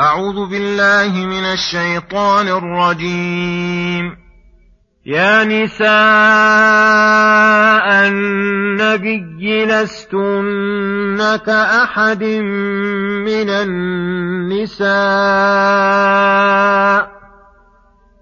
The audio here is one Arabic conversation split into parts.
أعوذ بالله من الشيطان الرجيم. يا نساء النبي لستن كأحد من النساء.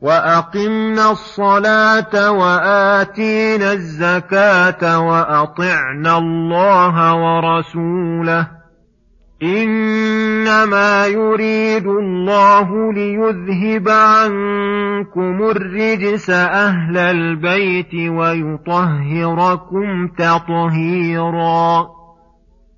واقمنا الصلاه واتينا الزكاه واطعنا الله ورسوله انما يريد الله ليذهب عنكم الرجس أهل البيت ويطهركم تطهيرا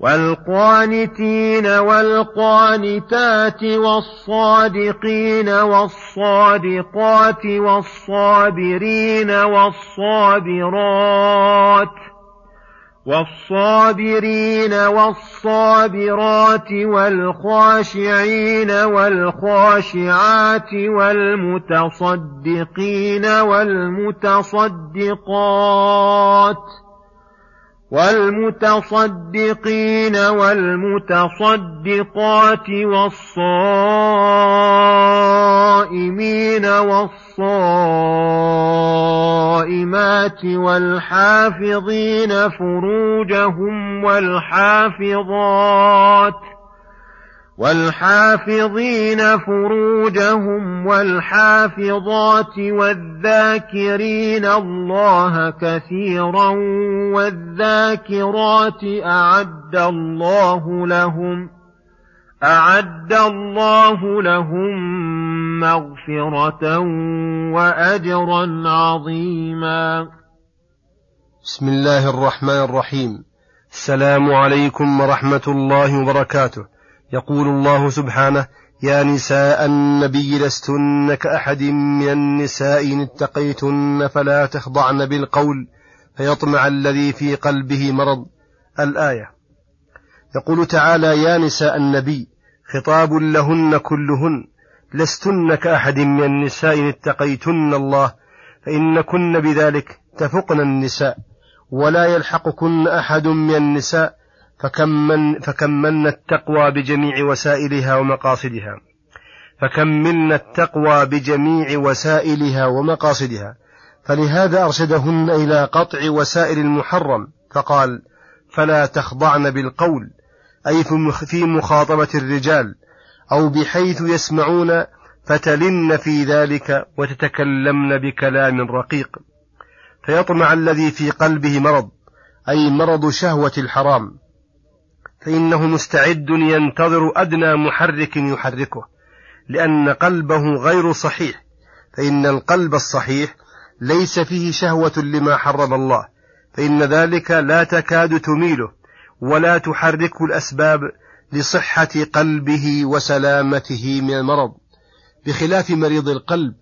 والقانتين والقانتات والصادقين والصادقات والصابرين والصابرات والصابرين والصابرات والخاشعين والخاشعات والمتصدقين والمتصدقات والمتصدقين والمتصدقات والصائمين والصائمات والحافظين فروجهم والحافظات والحافظين فروجهم والحافظات والذاكرين الله كثيرا والذاكرات أعد الله لهم أعد الله لهم مغفرة وأجرا عظيما. بسم الله الرحمن الرحيم. السلام عليكم ورحمة الله وبركاته. يقول الله سبحانه يا نساء النبي لستن كأحد من النساء إن اتقيتن فلا تخضعن بالقول فيطمع الذي في قلبه مرض. الآية. يقول تعالى يا نساء النبي خطاب لهن كلهن لستن كأحد من النساء إن اتقيتن الله فإن كن بذلك تفقن النساء ولا يلحقكن أحد من النساء فكم من فكم من التقوى بجميع وسائلها ومقاصدها؟ فكم من التقوى بجميع وسائلها ومقاصدها؟ فلهذا أرشدهن إلى قطع وسائل المحرم فقال فلا تخضعن بالقول أي في مخاطبة الرجال أو بحيث يسمعون فتلن في ذلك وتتكلمن بكلام رقيق. فيطمع الذي في قلبه مرض أي مرض شهوة الحرام. فإنه مستعد ينتظر أدنى محرك يحركه لأن قلبه غير صحيح فإن القلب الصحيح ليس فيه شهوة لما حرم الله فإن ذلك لا تكاد تميله ولا تحركه الأسباب لصحة قلبه وسلامته من المرض. بخلاف مريض القلب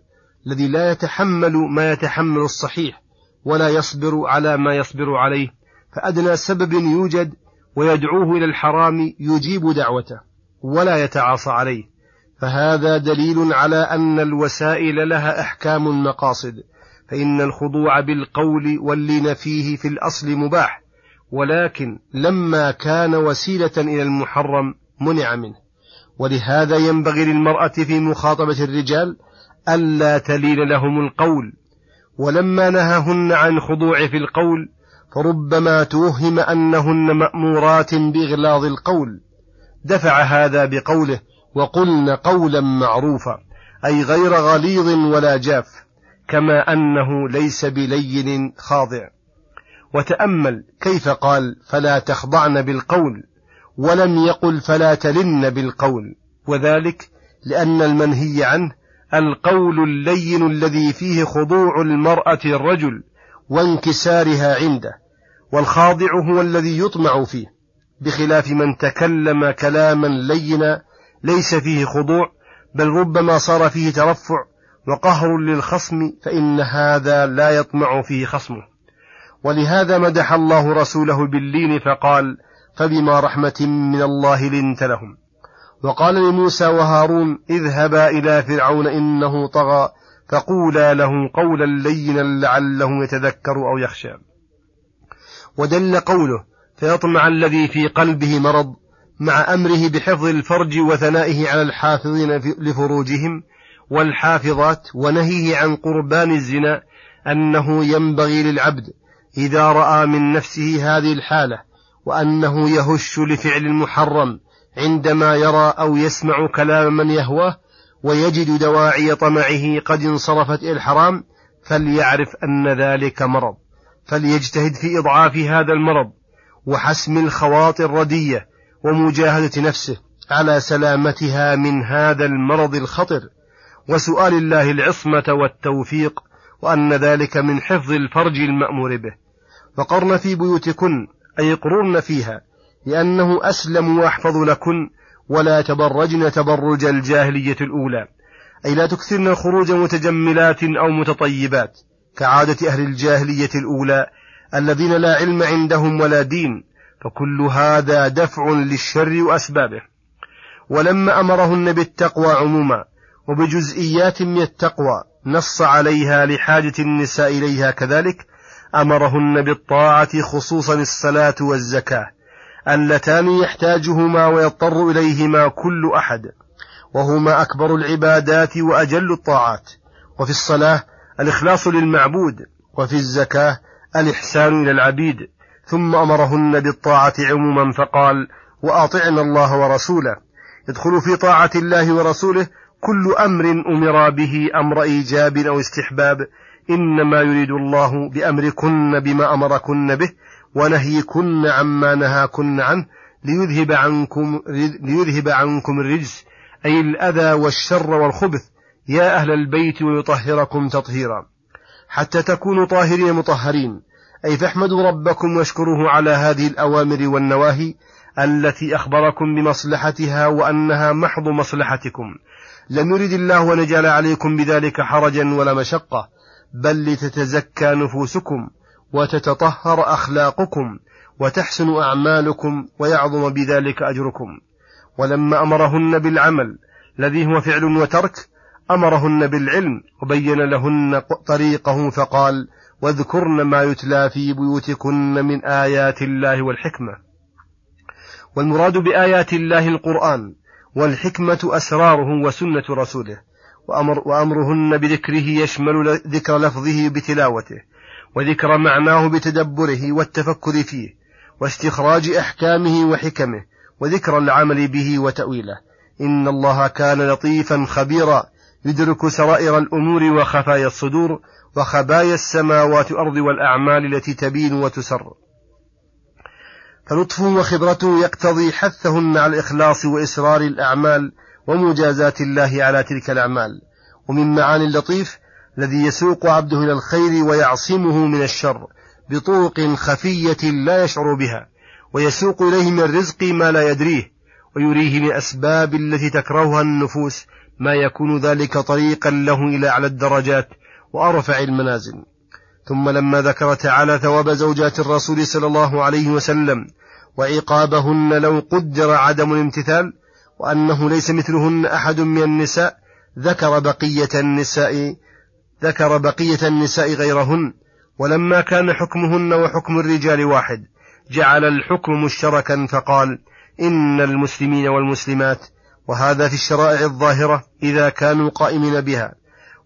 الذي لا يتحمل ما يتحمل الصحيح ولا يصبر على ما يصبر عليه فأدنى سبب يوجد ويدعوه إلى الحرام يجيب دعوته ولا يتعاصى عليه. فهذا دليل على أن الوسائل لها أحكام المقاصد فإن الخضوع بالقول واللين فيه في الأصل مباح ولكن لما كان وسيلة إلى المحرم منع منه. ولهذا ينبغي للمرأة في مخاطبة الرجال ألا تلين لهم القول. ولما نهاهن عن الخضوع في القول فربما توهم أنهن مأمورات بإغلاظ القول. دفع هذا بقوله وقلن قولا معروفا أي غير غليظ ولا جاف كما أنه ليس بلين خاضع. وتأمل كيف قال فلا تخضعن بالقول ولم يقل فلا تلن بالقول. وذلك لأن المنهي عنه القول اللين الذي فيه خضوع المرأة الرجل وانكسارها عنده والخاضع هو الذي يطمع فيه بخلاف من تكلم كلاما لينا ليس فيه خضوع بل ربما صار فيه ترفع وقهر للخصم فإن هذا لا يطمع فيه خصمه. ولهذا مدح الله رسوله باللين فقال فبما رحمة من الله لنت لهم وقال لموسى وهارون اذهبا إلى فرعون إنه طغى فقولا له قولا لينا لعله يتذكر أو يخشى. ودل قوله فيطمع الذي في قلبه مرض مع أمره بحفظ الفرج وثنائه على الحافظين لفروجهم والحافظات ونهيه عن قربان الزنا أنه ينبغي للعبد إذا رأى من نفسه هذه الحالة وأنه يهش لفعل المحرم عندما يرى أو يسمع كلام من يهواه ويجد دواعي طمعه قد انصرفت إلى الحرام فليعرف أن ذلك مرض. فليجتهد في إضعاف هذا المرض وحسم الخواطر الردية ومجاهدة نفسه على سلامتها من هذا المرض الخطر. وسؤال الله العصمة والتوفيق وأن ذلك من حفظ الفرج المأمور به. وقرن في بيوتكن أي قررن فيها لأنه أسلم وأحفظ لكن ولا تبرجن تبرج الجاهلية الأولى. أي لا تكثرن الخروج متجملات أو متطيبات. كعادة أهل الجاهلية الأولى الذين لا علم عندهم ولا دين فكل هذا دفع للشر وأسبابه. ولما أمرهن بالتقوى عموما وبجزئيات من التقوى نص عليها لحاجة النساء إليها كذلك أمرهن بالطاعة خصوصا الصلاة والزكاة. اللتان يحتاجهما ويضطر إليهما كل أحد وهما أكبر العبادات وأجل الطاعات وفي الصلاة الإخلاص للمعبود وفي الزكاة الإحسان إلى العبيد ثم أمرهن بالطاعة عموما فقال وأطعن الله ورسوله. يدخل في طاعة الله ورسوله كل أمر أمر به أمر إيجاب أو استحباب إنما يريد الله بأمركن بما أمركن به ونهيكن عما نهاكن عنه ليذهب عنكم ليذهب عنكم الرجس أي الأذى والشر والخبث. يا أهل البيت ويطهركم تطهيرا. حتى تكونوا طاهرين مطهرين. أي فاحمدوا ربكم واشكروه على هذه الأوامر والنواهي التي أخبركم بمصلحتها وأنها محض مصلحتكم. لم يرد الله أن يجعل عليكم بذلك حرجا ولا مشقة. بل لتتزكى نفوسكم. وتتطهر أخلاقكم وتحسن أعمالكم ويعظم بذلك أجركم. ولما أمرهن بالعمل الذي هو فعل وترك أمرهن بالعلم وبين لهن طريقه فقال واذكرن ما يتلى في بيوتكن من آيات الله والحكمة والمراد بآيات الله القرآن والحكمة أسراره وسنة رسوله وأمر وأمرهن بذكره يشمل ذكر لفظه بتلاوته وذكر معناه بتدبره والتفكر فيه واستخراج أحكامه وحكمه وذكر العمل به وتأويله. إن الله كان لطيفا خبيرا يدرك سرائر الأمور وخفايا الصدور وخبايا السماوات والأرض والأعمال التي تبين وتسر. فلطفه وخبرته يقتضي حثهن على الإخلاص وإسرار الأعمال ومجازاة الله على تلك الأعمال. ومن معاني اللطيف الذي يسوق عبده إلى الخير ويعصمه من الشر بطرق خفية لا يشعر بها ويسوق إليه من الرزق ما لا يدريه ويريه من أسباب التي تكرهها النفوس ما يكون ذلك طريقا له إلى أعلى الدرجات وأرفع المنازل. ثم لما ذكر تعالى ثواب زوجات الرسول صلى الله عليه وسلم وعقابهن لو قدر عدم الامتثال وأنه ليس مثلهن أحد من النساء ذكر بقية النساء ذكر بقية النساء غيرهن ولما كان حكمهن وحكم الرجال واحد جعل الحكم مشتركا فقال إن المسلمين والمسلمات وهذا في الشرائع الظاهرة إذا كانوا قائمين بها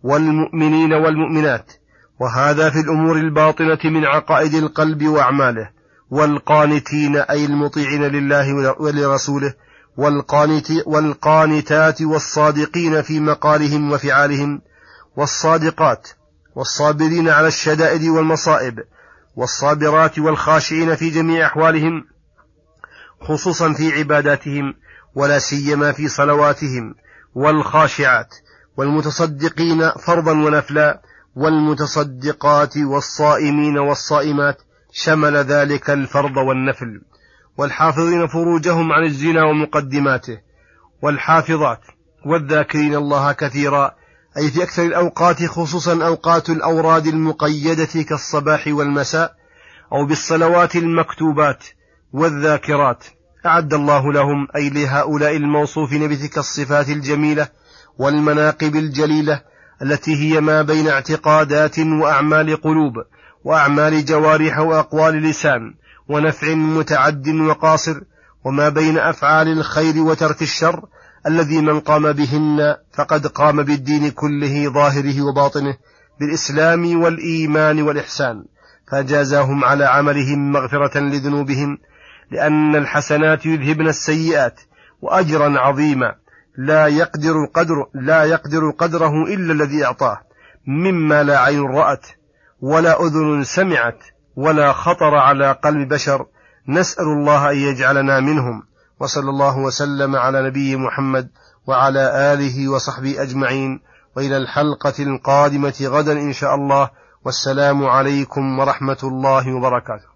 والمؤمنين والمؤمنات وهذا في الأمور الباطنة من عقائد القلب وأعماله والقانتين أي المطيعين لله ولرسوله والقانت والقانتات والصادقين في مقالهم وفعالهم والصادقات والصابرين على الشدائد والمصائب والصابرات والخاشعين في جميع أحوالهم خصوصا في عباداتهم ولا سيما في صلواتهم والخاشعات والمتصدقين فرضا ونفلا والمتصدقات والصائمين والصائمات شمل ذلك الفرض والنفل والحافظين فروجهم عن الزنا ومقدماته والحافظات والذاكرين الله كثيرا أي في أكثر الأوقات خصوصا أوقات الأوراد المقيدة كالصباح والمساء أو بالصلوات المكتوبات والذاكرات. أعد الله لهم أي لهؤلاء الموصوفين بتلك الصفات الجميلة والمناقب الجليلة التي هي ما بين اعتقادات وأعمال قلوب وأعمال جوارح وأقوال لسان ونفع متعد وقاصر وما بين أفعال الخير وترك الشر الذي من قام بهن فقد قام بالدين كله ظاهره وباطنه بالإسلام والإيمان والإحسان فجازاهم على عملهم مغفرة لذنوبهم لأن الحسنات يذهبن السيئات وأجرا عظيما لا يقدر قدر لا يقدر قدره إلا الذي أعطاه مما لا عين رأت ولا أذن سمعت ولا خطر على قلب بشر نسأل الله أن يجعلنا منهم. وصلى الله وسلم على نبي محمد وعلى آله وصحبه أجمعين. وإلى الحلقة القادمة غدا إن شاء الله. والسلام عليكم ورحمة الله وبركاته.